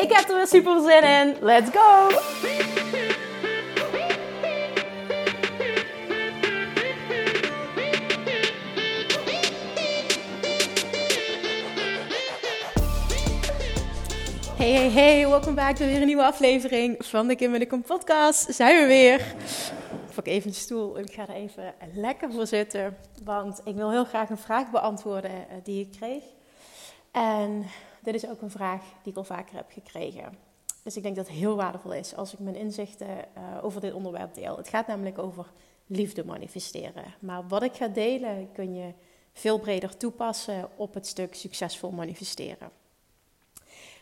Ik heb er weer super zin in. Let's go! Hey, hey, hey, welkom bij weer een nieuwe aflevering van de Kim en podcast. Zijn we weer. Pak even een stoel en ik ga er even lekker voor zitten. Want ik wil heel graag een vraag beantwoorden eh, die ik kreeg. En dit is ook een vraag die ik al vaker heb gekregen. Dus ik denk dat het heel waardevol is als ik mijn inzichten uh, over dit onderwerp deel. Het gaat namelijk over liefde manifesteren. Maar wat ik ga delen kun je veel breder toepassen op het stuk succesvol manifesteren.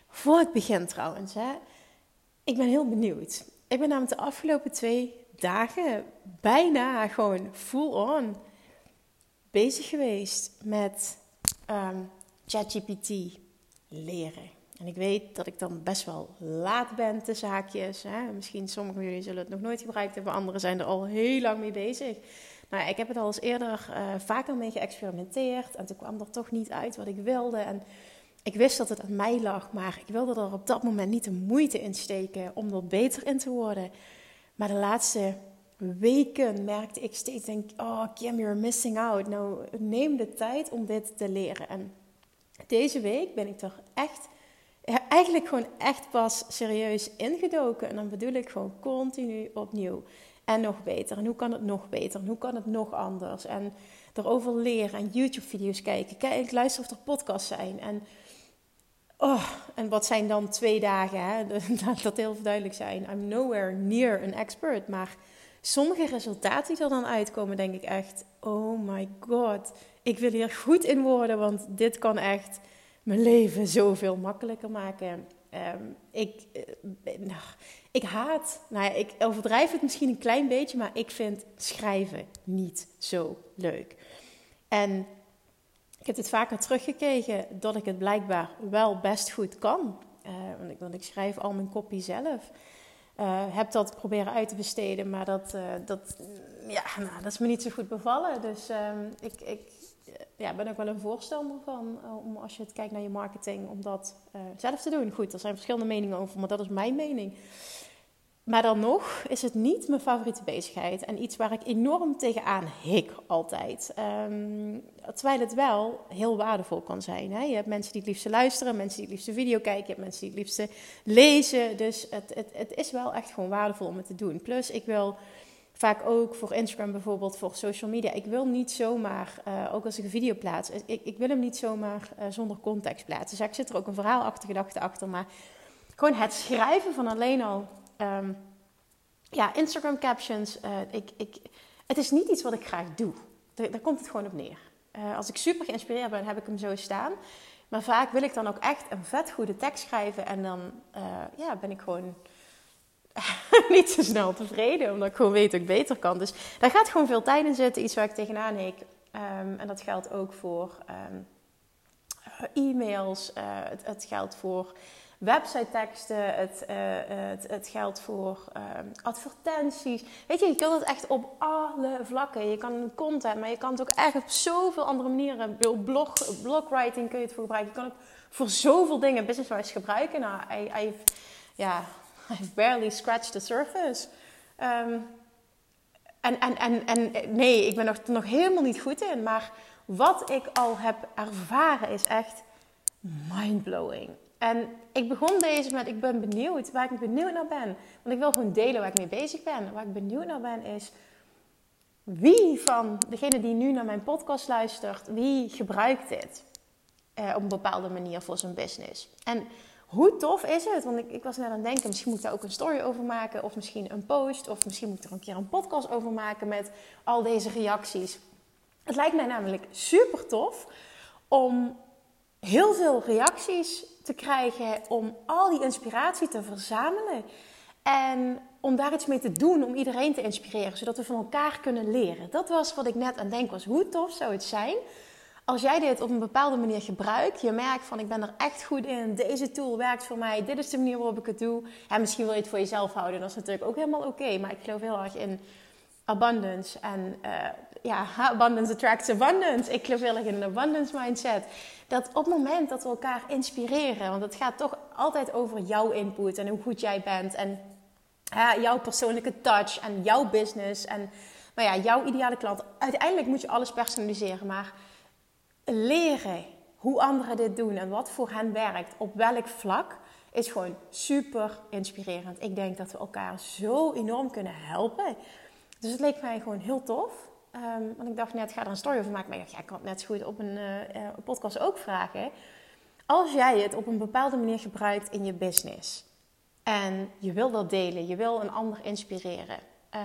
Voor het begin trouwens, hè, ik ben heel benieuwd. Ik ben namelijk de afgelopen twee dagen bijna gewoon full on bezig geweest met um, ChatGPT leren. En ik weet dat ik dan best wel laat ben tussen haakjes. Hè. Misschien sommigen jullie zullen het nog nooit gebruikt hebben, anderen zijn er al heel lang mee bezig. Nou, ik heb het al eens eerder uh, vaker mee geëxperimenteerd en toen kwam er toch niet uit wat ik wilde. En ik wist dat het aan mij lag, maar ik wilde er op dat moment niet de moeite in steken om er beter in te worden. Maar de laatste weken merkte ik steeds, denk, oh Kim, you're missing out. Nou, neem de tijd om dit te leren. En deze week ben ik er echt, eigenlijk gewoon echt pas serieus ingedoken. En dan bedoel ik gewoon continu opnieuw. En nog beter. En hoe kan het nog beter? En hoe kan het nog anders? En erover leren en YouTube-video's kijken. Kijk, luister of er podcasts zijn. En, oh, en wat zijn dan twee dagen? Hè? Laat dat heel duidelijk zijn. I'm nowhere near an expert. Maar sommige resultaten die er dan uitkomen, denk ik echt: oh my god ik wil hier goed in worden, want dit kan echt mijn leven zoveel makkelijker maken. Ehm, ik, uh, nou, ik haat, nou ja, ik overdrijf het misschien een klein beetje, maar ik vind schrijven niet zo leuk. En ik heb dit vaker teruggekeken dat ik het blijkbaar wel best goed kan. Uh, want, ik, want, ik, schrijf al mijn kopie zelf. Uh, heb dat proberen uit te besteden, maar dat, dat, ja, nou, dat is me niet zo goed bevallen. Dus ehm, ik, ik ja, ben ook wel een voorstander van, om als je het kijkt naar je marketing, om dat zelf te doen. Goed, er zijn verschillende meningen over, maar dat is mijn mening. Maar dan nog is het niet mijn favoriete bezigheid en iets waar ik enorm tegenaan hik altijd. Um, terwijl het wel heel waardevol kan zijn. Hè? Je hebt mensen die het liefste luisteren, mensen die het liefste video kijken, mensen die het liefste lezen. Dus het, het, het is wel echt gewoon waardevol om het te doen. Plus, ik wil vaak ook voor Instagram bijvoorbeeld, voor social media. Ik wil niet zomaar, uh, ook als ik een video plaats, ik, ik wil hem niet zomaar uh, zonder context plaatsen. Dus ik zit er ook een verhaal achter, gedachte achter. Maar gewoon het schrijven van alleen al um, ja, Instagram captions. Uh, ik, ik, het is niet iets wat ik graag doe. Daar, komt het gewoon op neer. als ik super geïnspireerd ben, heb ik hem zo staan. Maar vaak wil ik dan ook echt een vet goede tekst schrijven. En dan ja, ben ik gewoon niet zo snel tevreden, omdat ik gewoon weet dat ik beter kan. Dus daar gaat gewoon veel tijd in zitten, iets waar ik tegenaan hik. Um, en dat geldt ook voor um, e-mails, het, het, geldt voor website teksten, het, uh, het, het, geldt voor um, advertenties. Weet je, je kan het echt op alle vlakken. Je kan content, maar je kan het ook echt op zoveel andere manieren. Blog, blogwriting kun je het voor gebruiken. Je kan het voor zoveel dingen business-wise gebruiken. Nou, I, I, ja, I've barely scratched the surface. Um, en, en, en, en nee, ik ben er nog helemaal niet goed in. Maar wat ik al heb ervaren is echt mindblowing. En ik begon deze met, ik ben benieuwd, waar ik benieuwd naar ben. Want ik wil gewoon delen waar ik mee bezig ben. Waar ik benieuwd naar ben is, wie van degene die nu naar mijn podcast luistert, wie gebruikt dit eh, op een bepaalde manier voor zijn business? En hoe tof is het? Want ik, ik was net aan het denken, misschien moet ik daar ook een story over maken. Of misschien een post. Of misschien moet ik er een keer een podcast over maken met al deze reacties. Het lijkt mij namelijk super tof om heel veel reacties te krijgen om al die inspiratie te verzamelen. En om daar iets mee te doen, om iedereen te inspireren, zodat we van elkaar kunnen leren. Dat was wat ik net aan denk was. Hoe tof zou het zijn als jij dit op een bepaalde manier gebruikt, je merkt van ik ben er echt goed in, deze tool werkt voor mij, dit is de manier waarop ik het doe. En misschien wil je het voor jezelf houden, dat is natuurlijk ook helemaal oké. maar ik geloof heel erg in abundance. En uh, ja, abundance attracts abundance. Ik geloof heel erg in een abundance mindset. Dat op het moment dat we elkaar inspireren, want het gaat toch altijd over jouw input en hoe goed jij bent. En jouw persoonlijke touch en jouw business en nou ja, jouw ideale klant. Uiteindelijk moet je alles personaliseren, maar leren hoe anderen dit doen en wat voor hen werkt, op welk vlak, is gewoon super inspirerend. Ik denk dat we elkaar zo enorm kunnen helpen. Dus het leek mij gewoon heel tof. Um, want ik dacht net, ga er een story over maken. Maar ja, ik kan het net zo goed op een, uh, een podcast ook vragen. Als jij het op een bepaalde manier gebruikt in je business en je wil dat delen, je wil een ander inspireren,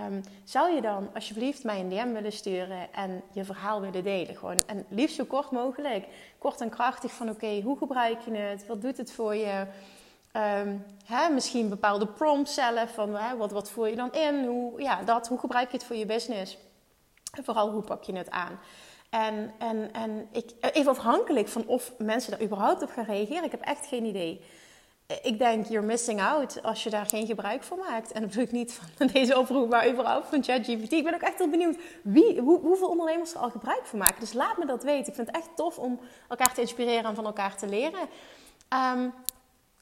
um, zou je dan alsjeblieft mij een DM willen sturen en je verhaal willen delen? Gewoon, en liefst zo kort mogelijk. Kort en krachtig van oké, hoe gebruik je het? Wat doet het voor je? Um, hè, misschien bepaalde prompts zelf van hè, wat, wat voer je dan in? Hoe, ja, dat, hoe gebruik je het voor je business? Vooral hoe pak je het aan? En, en, en ik, even afhankelijk van of mensen daar überhaupt op gaan reageren. Ik heb echt geen idee ik denk, you're missing out als je daar geen gebruik van maakt. En dat bedoel ik niet van deze oproep, maar überhaupt van ChatGPT. Ik ben ook echt heel benieuwd wie, hoe, hoeveel ondernemers er al gebruik van maken. Dus laat me dat weten. Ik vind het echt tof om elkaar te inspireren en van elkaar te leren. Um,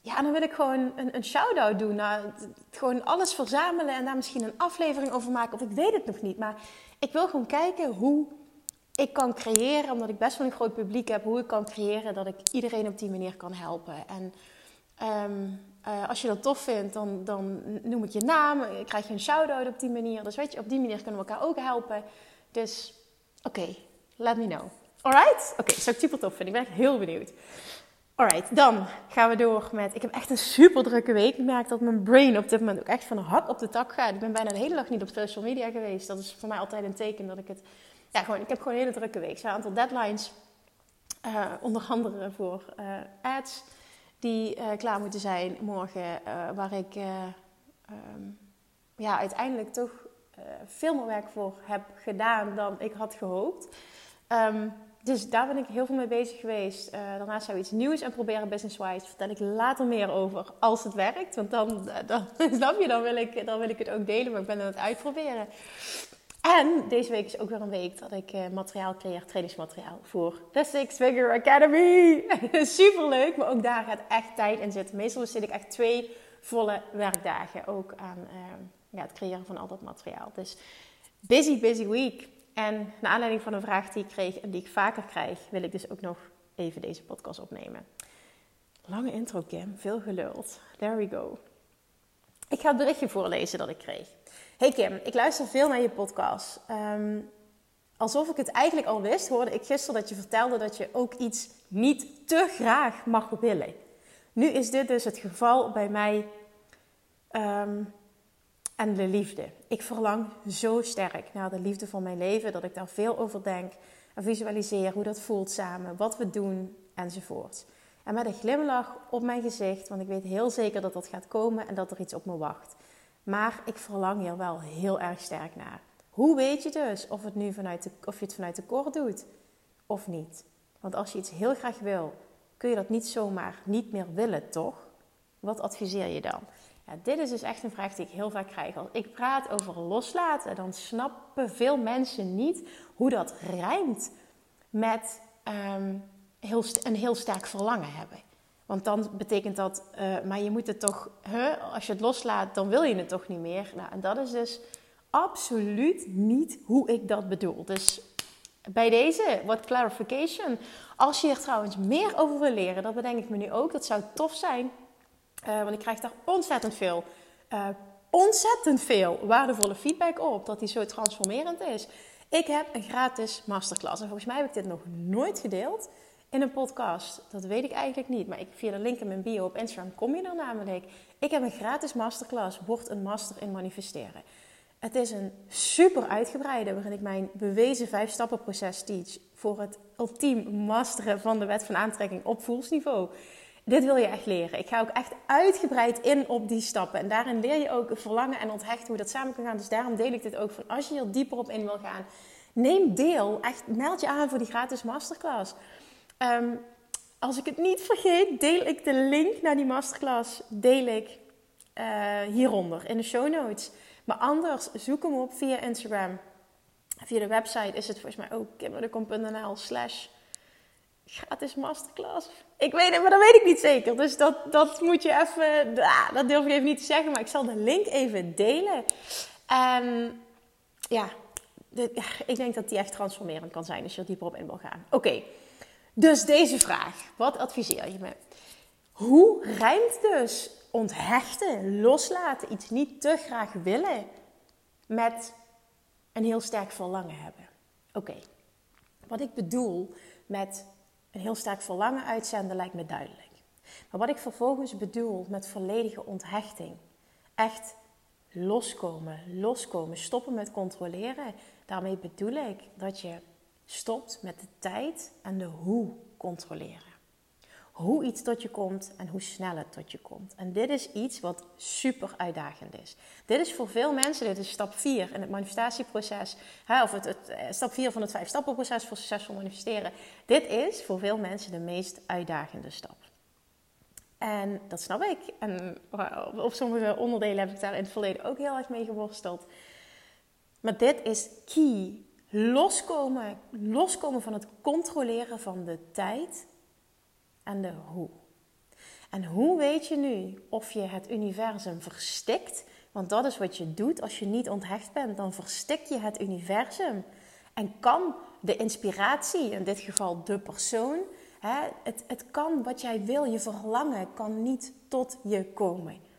ja, dan wil ik gewoon een, een shout-out doen. Nou, gewoon alles verzamelen en daar misschien een aflevering over maken. Of ik weet het nog niet. Maar ik wil gewoon kijken hoe ik kan creëren, omdat ik best wel een groot publiek heb, hoe ik kan creëren dat ik iedereen op die manier kan helpen. En Um, uh, als je dat tof vindt, dan, dan noem ik je naam. Krijg je een shout-out op die manier. Dus weet je, op die manier kunnen we elkaar ook helpen. Dus oké, let me know. Alright? Oké, okay, zou ik super tof vinden. Ik ben echt heel benieuwd. Alright, dan gaan we door met... Ik heb echt een super drukke week. Ik merk dat mijn brain op dit moment ook echt van hak op de tak gaat. Ik ben bijna de hele dag niet op social media geweest. Dat is voor mij altijd een teken dat ik het... Ja, gewoon, ik heb gewoon een hele drukke week. Er zijn een aantal deadlines. Uh, onder andere voor uh, ads die uh, klaar moeten zijn morgen. Waar ik um, ja, uiteindelijk toch veel meer werk voor heb gedaan dan ik had gehoopt. Um, dus daar ben ik heel veel mee bezig geweest. daarnaast zou iets nieuws en proberen business-wise. Vertel ik later meer over als het werkt. Want dan, dan snap je, dan wil, ik, dan wil ik het ook delen. Maar ik ben aan het uitproberen. En deze week is ook weer een week dat ik uh, materiaal creëer, trainingsmateriaal voor de Six Figure Academy. Super leuk, maar ook daar gaat echt tijd in zitten. Meestal zit ik echt twee volle werkdagen ook aan ja, het creëren van al dat materiaal. Dus busy, busy week. En naar aanleiding van een vraag die ik kreeg en die ik vaker krijg, wil ik dus ook nog even deze podcast opnemen. Lange intro, Kim. Veel geluld. There we go. Ik ga het berichtje voorlezen dat ik kreeg. Hey Kim, ik luister veel naar je podcast. Ehm, alsof ik het eigenlijk al wist, hoorde ik gisteren dat je vertelde dat je ook iets niet te graag mag willen. Nu is dit dus het geval bij mij um, en de liefde. Ik verlang zo sterk naar de liefde van mijn leven dat ik daar veel over denk en visualiseer hoe dat voelt samen, wat we doen enzovoort. En met een glimlach op mijn gezicht, want ik weet heel zeker dat dat gaat komen en dat er iets op me wacht. Maar ik verlang hier wel heel erg sterk naar. Hoe weet je dus of, het nu vanuit de, of je het vanuit de kort doet of niet? Want als je iets heel graag wil, kun je dat niet zomaar niet meer willen, toch? Wat adviseer je dan? Ja, dit is dus echt een vraag die ik heel vaak krijg. Als ik praat over loslaten, dan snappen veel mensen niet hoe dat rijmt met um, heel, een heel sterk verlangen hebben. Want dan betekent dat, uh, maar je moet het toch, huh, als je het loslaat, dan wil je het toch niet meer. Nou, en dat is dus absoluut niet hoe ik dat bedoel. Dus bij deze, wat clarification. Als je er trouwens meer over wil leren, dat bedenk ik me nu ook. Dat zou tof zijn, uh, want ik krijg daar ontzettend veel, uh, ontzettend veel waardevolle feedback op. Dat die zo transformerend is. Ik heb een gratis masterclass en volgens mij heb ik dit nog nooit gedeeld in een podcast? Dat weet ik eigenlijk niet. Maar ik, via de link in mijn bio op Instagram kom je er namelijk. Ik heb een gratis masterclass. Word een master in manifesteren. Het is een super uitgebreide waarin ik mijn bewezen vijf stappen proces teach. Voor het ultiem masteren van de wet van aantrekking op voelsniveau. Dit wil je echt leren. Ik ga ook echt uitgebreid in op die stappen. En daarin leer je ook verlangen en onthechten hoe dat samen kan gaan. Dus daarom deel ik dit ook van als je hier dieper op in wil gaan. Neem deel. Echt meld je aan voor die gratis masterclass. Ehm, als ik het niet vergeet, deel ik de link naar die masterclass. Deel ik uh, hieronder in de show notes. Maar anders, zoek hem op via Instagram. Via de website is het volgens mij ook kimmerdekom.nl slash gratis masterclass. Ik weet het, maar dat weet ik niet zeker. Dus dat, dat moet je even, dat durf ik even niet te zeggen. Maar ik zal de link even delen. En ja, ik denk dat die echt transformerend kan zijn als je er dieper op in wil gaan. Oké, dus deze vraag. Wat adviseer je me? Hoe rijmt dus onthechten, loslaten, iets niet te graag willen met een heel sterk verlangen hebben? Oké, wat ik bedoel met een heel sterk verlangen uitzenden lijkt me duidelijk. Maar wat ik vervolgens bedoel met volledige onthechting, echt loskomen, loskomen, stoppen met controleren, daarmee bedoel ik dat je stopt met de tijd en de hoe controleren. Hoe iets tot je komt en hoe snel het tot je komt. En dit is iets wat super uitdagend is. Dit is voor veel mensen, dit is stap 4 in het manifestatieproces, hè, of het, het, eh, stap 4 van het vijf stappenproces voor succesvol manifesteren. Dit is voor veel mensen de meest uitdagende stap. En dat snap ik. En op sommige onderdelen heb ik daar in het verleden ook heel erg mee geworsteld. Maar dit is key loskomen, loskomen van het controleren van de tijd en hoe. En hoe weet je nu of je het universum verstikt? Want dat is wat je doet als je niet onthecht bent. Dan verstik je het universum. En kan de inspiratie, in dit geval de persoon, hè, het, het kan wat jij wil, je verlangen, kan niet tot je komen.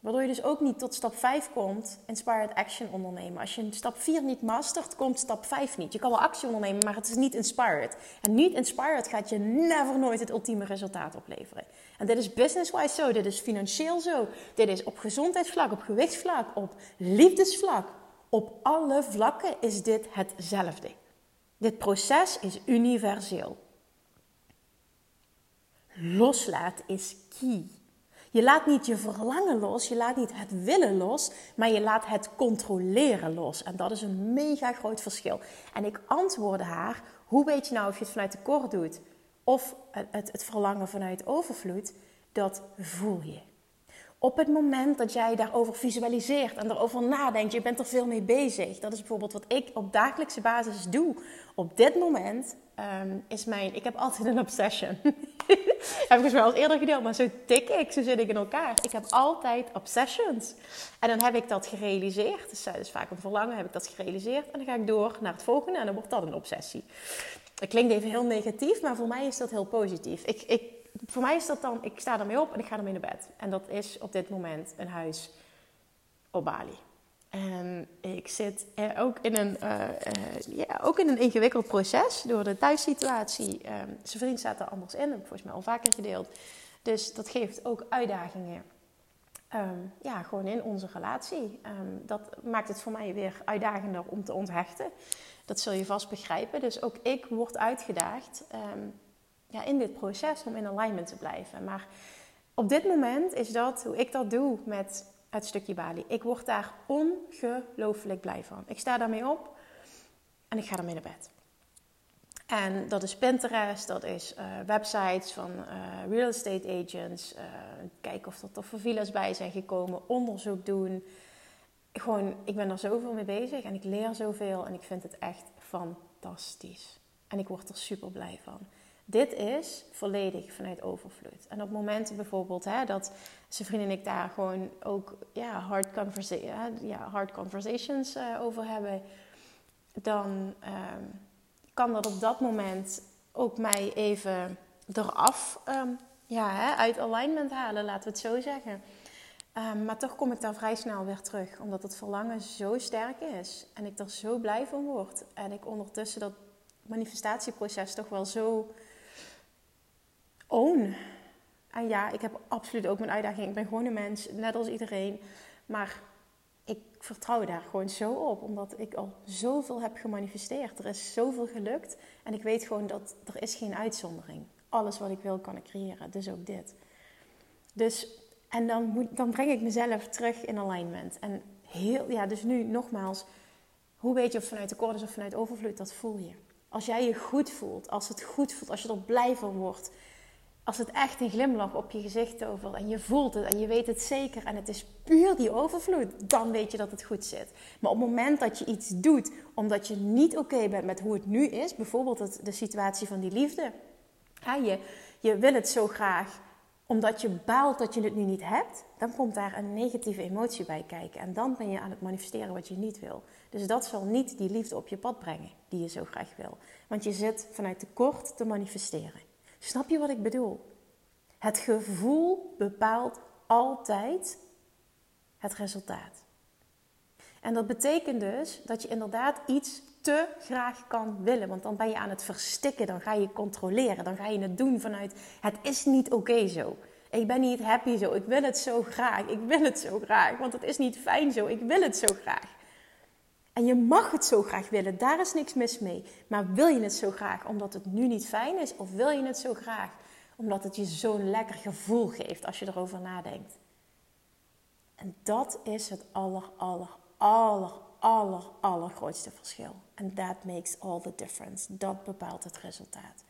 Waardoor je dus ook niet tot stap 5 komt, inspired action ondernemen. Als je stap 4 niet mastert, komt stap 5 niet. Je kan wel actie ondernemen, maar het is niet inspired. En niet inspired gaat je never nooit het ultieme resultaat opleveren. En dit is business-wise zo, dit is financieel zo, dit is op gezondheidsvlak, op gewichtsvlak, op liefdesvlak. Op alle vlakken is dit hetzelfde. Dit proces is universeel. Loslaat is key. Je laat niet je verlangen los, je laat niet het willen los, maar je laat het controleren los. En dat is een mega groot verschil. En ik antwoordde haar: hoe weet je nou of je het vanuit tekort doet of het, het, verlangen vanuit overvloed? Dat voel je. Op het moment dat jij daarover visualiseert en daarover nadenkt, je bent er veel mee bezig. Dat is bijvoorbeeld wat ik op dagelijkse basis doe. Op dit moment um, is mijn. Ik heb altijd een obsession. heb ik volgens mij al eerder gedeeld, maar zo tik ik, zo zit ik in elkaar. Ik heb altijd obsessions. En dan heb ik dat gerealiseerd. Dus vaak een verlangen, heb ik dat gerealiseerd. En dan ga ik door naar het volgende en dan wordt dat een obsessie. Dat klinkt even heel negatief, maar voor mij is dat heel positief. Ik, ik voor mij is dat dan, ik sta ermee op en ik ga ermee naar bed. En dat is op dit moment een huis op Bali. En ik zit ook in een, uh, ja, ook in een ingewikkeld proces door de thuissituatie. Um, zijn vriend staat er anders in, heb ik volgens mij al vaker gedeeld. Dus dat geeft ook uitdagingen. Um, ja, gewoon in onze relatie. Dat maakt het voor mij weer uitdagender om te onthechten. Dat zul je vast begrijpen. Dus ook ik word uitgedaagd ja, in dit proces om in alignment te blijven. Maar op dit moment is dat hoe ik dat doe met het stukje Bali. Ik word daar ongelooflijk blij van. Ik sta daarmee op en ik ga ermee naar bed. En dat is Pinterest, dat is uh, websites van uh, real estate agents. Uh, kijken of er toch villas bij zijn gekomen. Onderzoek doen. Gewoon, ik ben er zoveel mee bezig en ik leer zoveel en ik vind het echt fantastisch. En ik word er super blij van. Dit is volledig vanuit overvloed. En op momenten bijvoorbeeld hè, dat zijn vrienden en ik daar gewoon ook ja, hard, conversa ja, hard conversations uh, over hebben, dan ehm, kan dat op dat moment ook mij even eraf um, ja, hè, uit alignment halen, laten we het zo zeggen. Um, maar toch kom ik daar vrij snel weer terug, omdat het verlangen zo sterk is en ik er zo blij van word. En ik ondertussen dat manifestatieproces toch wel zo own. En ja, ik heb absoluut ook mijn uitdaging. Ik ben gewoon een mens, net als iedereen. Maar ik vertrouw daar gewoon zo op, omdat ik al zoveel heb gemanifesteerd. Er is zoveel gelukt en ik weet gewoon dat er is geen uitzondering. Alles wat ik wil kan ik creëren, dus ook dit. Dus, en dan, moet, dan breng ik mezelf terug in alignment. En heel, ja, dus nu nogmaals, hoe weet je of vanuit tekort is of vanuit overvloed? Dat voel je. Als jij je goed voelt, als het goed voelt, als je er blij van wordt, als het echt een glimlach op je gezicht over en je voelt het en je weet het zeker en het is puur die overvloed, dan weet je dat het goed zit. Maar op het moment dat je iets doet omdat je niet oké bent met hoe het nu is, bijvoorbeeld de situatie van die liefde, ja, je, je wil het zo graag omdat je baalt dat je het nu niet hebt, dan komt daar een negatieve emotie bij kijken. En dan ben je aan het manifesteren wat je niet wil. Dus dat zal niet die liefde op je pad brengen die je zo graag wil. Want je zit vanuit tekort te manifesteren. Snap je wat ik bedoel? Het gevoel bepaalt altijd het resultaat. En dat betekent dus dat je inderdaad iets te graag kan willen. Want dan ben je aan het verstikken, dan ga je controleren, dan ga je het doen vanuit het is niet oké zo. Ik ben niet happy zo, ik wil het zo graag, ik wil het zo graag, want het is niet fijn zo, ik wil het zo graag. En je mag het zo graag willen, daar is niks mis mee. Maar wil je het zo graag omdat het nu niet fijn is? Of wil je het zo graag omdat het je zo'n lekker gevoel geeft als je erover nadenkt? En dat is het aller, aller, aller, aller, allergrootste verschil. En that makes all the difference. Dat bepaalt het resultaat.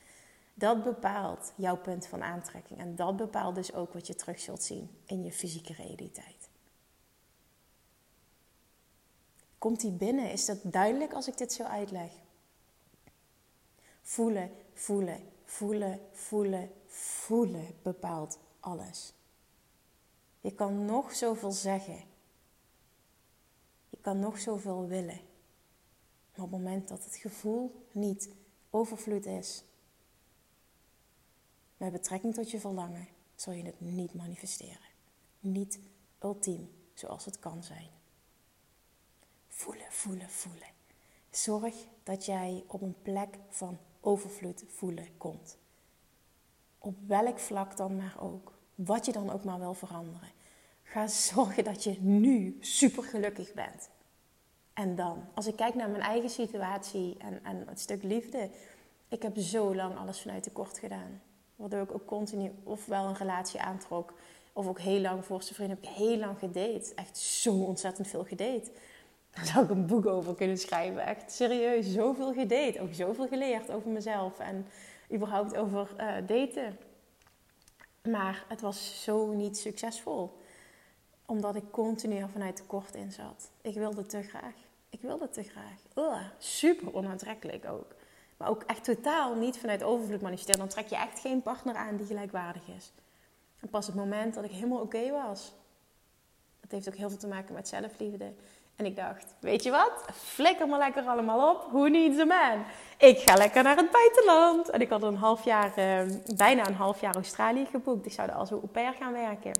Dat bepaalt jouw punt van aantrekking. En dat bepaalt dus ook wat je terug zult zien in je fysieke realiteit. Komt die binnen? Is dat duidelijk als ik dit zo uitleg? Voelen, voelen, voelen, voelen, voelen bepaalt alles. Je kan nog zoveel zeggen. Je kan nog zoveel willen. Maar op het moment dat het gevoel niet overvloed is, met betrekking tot je verlangen, zal je het niet manifesteren. Niet ultiem, zoals het kan zijn. Voelen, voelen, voelen. Zorg dat jij op een plek van overvloed voelen komt. Op welk vlak dan maar ook. Wat je dan ook maar wil veranderen. Ga zorgen dat je nu super gelukkig bent. En dan, als ik kijk naar mijn eigen situatie en, en het stuk liefde. Ik heb zo lang alles vanuit tekort gedaan. Waardoor ik ook continu ofwel een relatie aantrok. Of ook heel lang voor zijn heb ik heel lang gedate. Echt zo ontzettend veel gedate. Daar zou ik een boek over kunnen schrijven. Echt serieus, zoveel gedate. Ook zoveel geleerd over mezelf. En überhaupt over uh, daten. Maar het was zo niet succesvol. Omdat ik continu er vanuit tekort in zat. Ik wilde te graag. Ik wilde te graag. Super onaantrekkelijk ook. Maar ook echt totaal niet vanuit overvloed manifesteren. Dan trek je echt geen partner aan die gelijkwaardig is. En pas het moment dat ik helemaal oké was. Dat heeft ook heel veel te maken met zelfliefde. En ik dacht, weet je wat? Flikker me lekker allemaal op. Who needs a man? Ik ga lekker naar het buitenland. En ik had een half jaar, eh, bijna een half jaar Australië geboekt. Ik zou er als au pair gaan werken.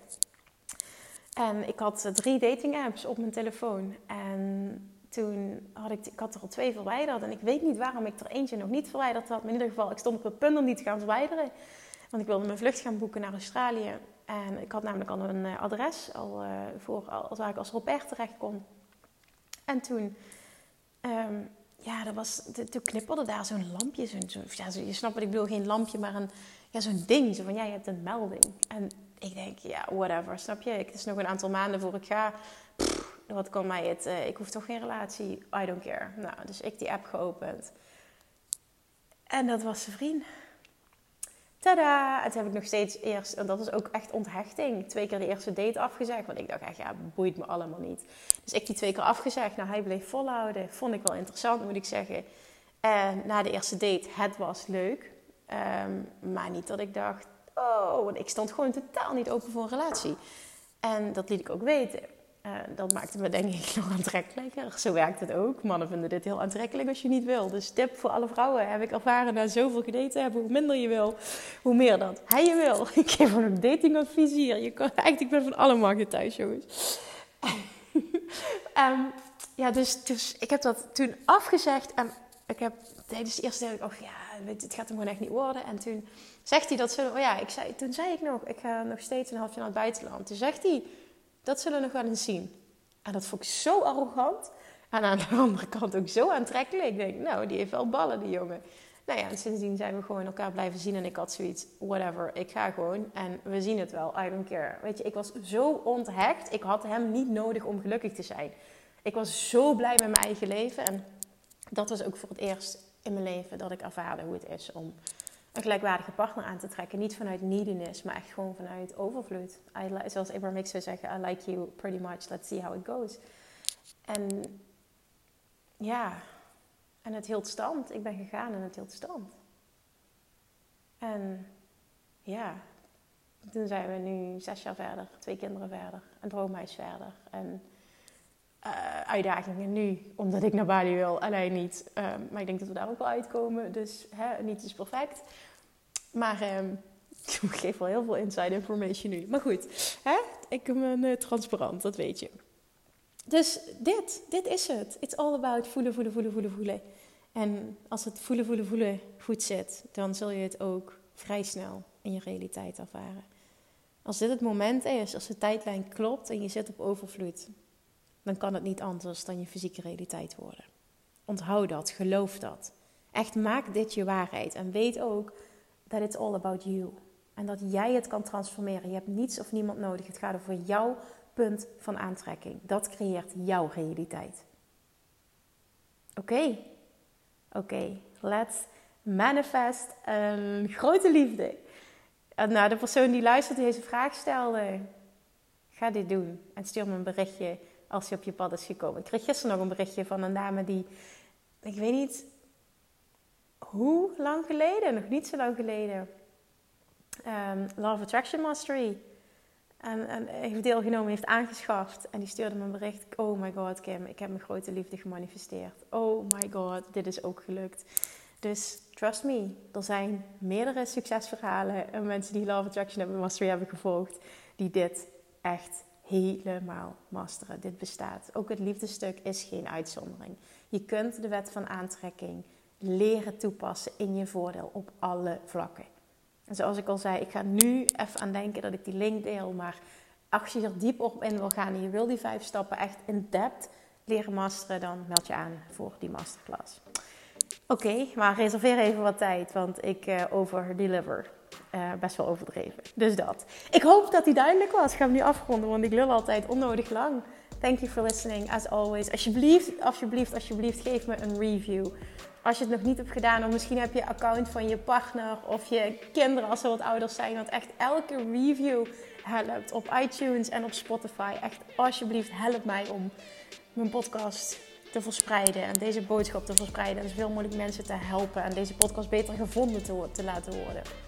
En ik had drie dating apps op mijn telefoon. En toen had ik, ik had er al twee verwijderd. En ik weet niet waarom ik er eentje nog niet verwijderd had. Maar in ieder geval, ik stond op het punt om die te gaan verwijderen. Want ik wilde mijn vlucht gaan boeken naar Australië. En ik had namelijk al een eh, adres al, uh, voor, als ik als au pair terecht kon. En toen, um, ja, dat was, toen knipperde daar zo'n lampje. Zo, ja, je snapt wat ik bedoel, geen lampje, maar een, ja, zo'n ding. Zo van, ja, je hebt een melding. En ik denk, ja, whatever, snap je? Het is nog een aantal maanden voor ik ga. wat kan mij het? Uh, ik hoef toch geen relatie. I don't care. Nou, dus ik die app geopend. En dat was zijn vriend. Tada! Toen heb ik nog steeds eerst, en dat is ook echt onthechting, twee keer de eerste date afgezegd. Want ik dacht echt, ja, boeit me allemaal niet. Dus ik die twee keer afgezegd. Nou, hij bleef volhouden. Vond ik wel interessant, moet ik zeggen. En na de eerste date, het was leuk. Um, maar niet dat ik dacht, oh, want ik stond gewoon totaal niet open voor een relatie. En dat liet ik ook weten. Uh, dat maakte me denk ik nog aantrekkelijker. Zo werkt het ook. Mannen vinden dit heel aantrekkelijk als je niet wil. Dus tip voor alle vrouwen. Heb ik ervaren na zoveel gedate hebben. Hoe minder je wil, hoe meer dat hij je wil. Ik geef gewoon een datingadvies hier. Je kan, ik ben van alle markten thuis, jongens. um, ja, dus, dus ik heb dat toen afgezegd. En ik heb tijdens de eerste dag, oh ja, het gaat hem gewoon echt niet worden. En toen zegt hij dat ze, oh ja, ik zei, toen zei ik nog, ik ga nog steeds een half jaar naar het buitenland. Toen zegt hij dat zullen we nog wel eens zien. En dat vond ik zo arrogant. En aan de andere kant ook zo aantrekkelijk. Ik denk, nou, die heeft wel ballen, die jongen. Nou ja, en sindsdien zijn we gewoon elkaar blijven zien. En ik had zoiets, whatever, ik ga gewoon. En we zien het wel, I don't care. Weet je, ik was zo onthecht. Ik had hem niet nodig om gelukkig te zijn. Ik was zo blij met mijn eigen leven. En dat was ook voor het eerst in mijn leven dat ik ervaarde hoe het is om een gelijkwaardige partner aan te trekken. Niet vanuit neediness, maar echt gewoon vanuit overvloed. Zoals Abraham Hicks zou zeggen, I like you pretty much, let's see how it goes. En ja, en het hield stand. Ik ben gegaan en het hield stand. En ja, toen zijn we nu zes jaar verder, twee kinderen verder, een droomhuis verder. En uh, uitdagingen nu, omdat ik naar Bali wil, alleen niet. Um, maar ik denk dat we daar ook wel uitkomen, dus hè, niet is perfect. Maar um, ik geef wel heel veel inside information nu. Maar goed, hè? ik ben uh, transparant, dat weet je. Dus dit, dit is het. It's all about voelen, voelen, voelen, voelen, voelen. En als het voelen, voelen, voelen goed zit, dan zul je het ook vrij snel in je realiteit ervaren. Als dit het moment is, als de tijdlijn klopt en je zit op overvloed, dan kan het niet anders dan je fysieke realiteit worden. Onthoud dat, geloof dat. Echt maak dit je waarheid en weet ook dat it's all about you. En dat jij het kan transformeren. Je hebt niets of niemand nodig. Het gaat over jouw punt van aantrekking. Dat creëert jouw realiteit. Oké, oké, let's manifest een grote liefde. Nou, de persoon die luistert deze vraag stelde, ga dit doen. En stuur me een berichtje als je op je pad is gekomen. Ik kreeg gisteren nog een berichtje van een dame die, ik weet niet hoe lang geleden, nog niet zo lang geleden, um, Love Attraction Mastery en, en heeft deelgenomen, heeft aangeschaft. En die stuurde me een bericht. Oh my god, Kim, ik heb mijn grote liefde gemanifesteerd. Oh my god, dit is ook gelukt. Dus trust me, er zijn meerdere succesverhalen en mensen die Love Attraction Mastery hebben gevolgd, die dit echt helemaal masteren. Dit bestaat. Ook het liefdestuk is geen uitzondering. Je kunt de wet van aantrekking leren toepassen in je voordeel op alle vlakken. En zoals ik al zei, ik ga nu even aan denken dat ik die link deel. Maar als je er diep op in wil gaan en je wil die vijf stappen echt in depth leren masteren, dan meld je aan voor die masterclass. Oké, maar reserveer even wat tijd, want ik uh, overdeliver. Uh, best wel overdreven. Dus dat. Ik hoop dat die duidelijk was. Ik ga hem nu afronden, want ik lul altijd onnodig lang. Thank you for listening, as always. Alsjeblieft, alsjeblieft, alsjeblieft, geef me een review. Als je het nog niet hebt gedaan, of misschien heb je account van je partner of je kinderen als ze wat ouder zijn. Want echt elke review helpt op iTunes en op Spotify. Echt alsjeblieft, help mij om mijn podcast te verspreiden en deze boodschap te verspreiden. En zoveel mogelijk mensen te helpen en deze podcast beter gevonden te, te laten worden.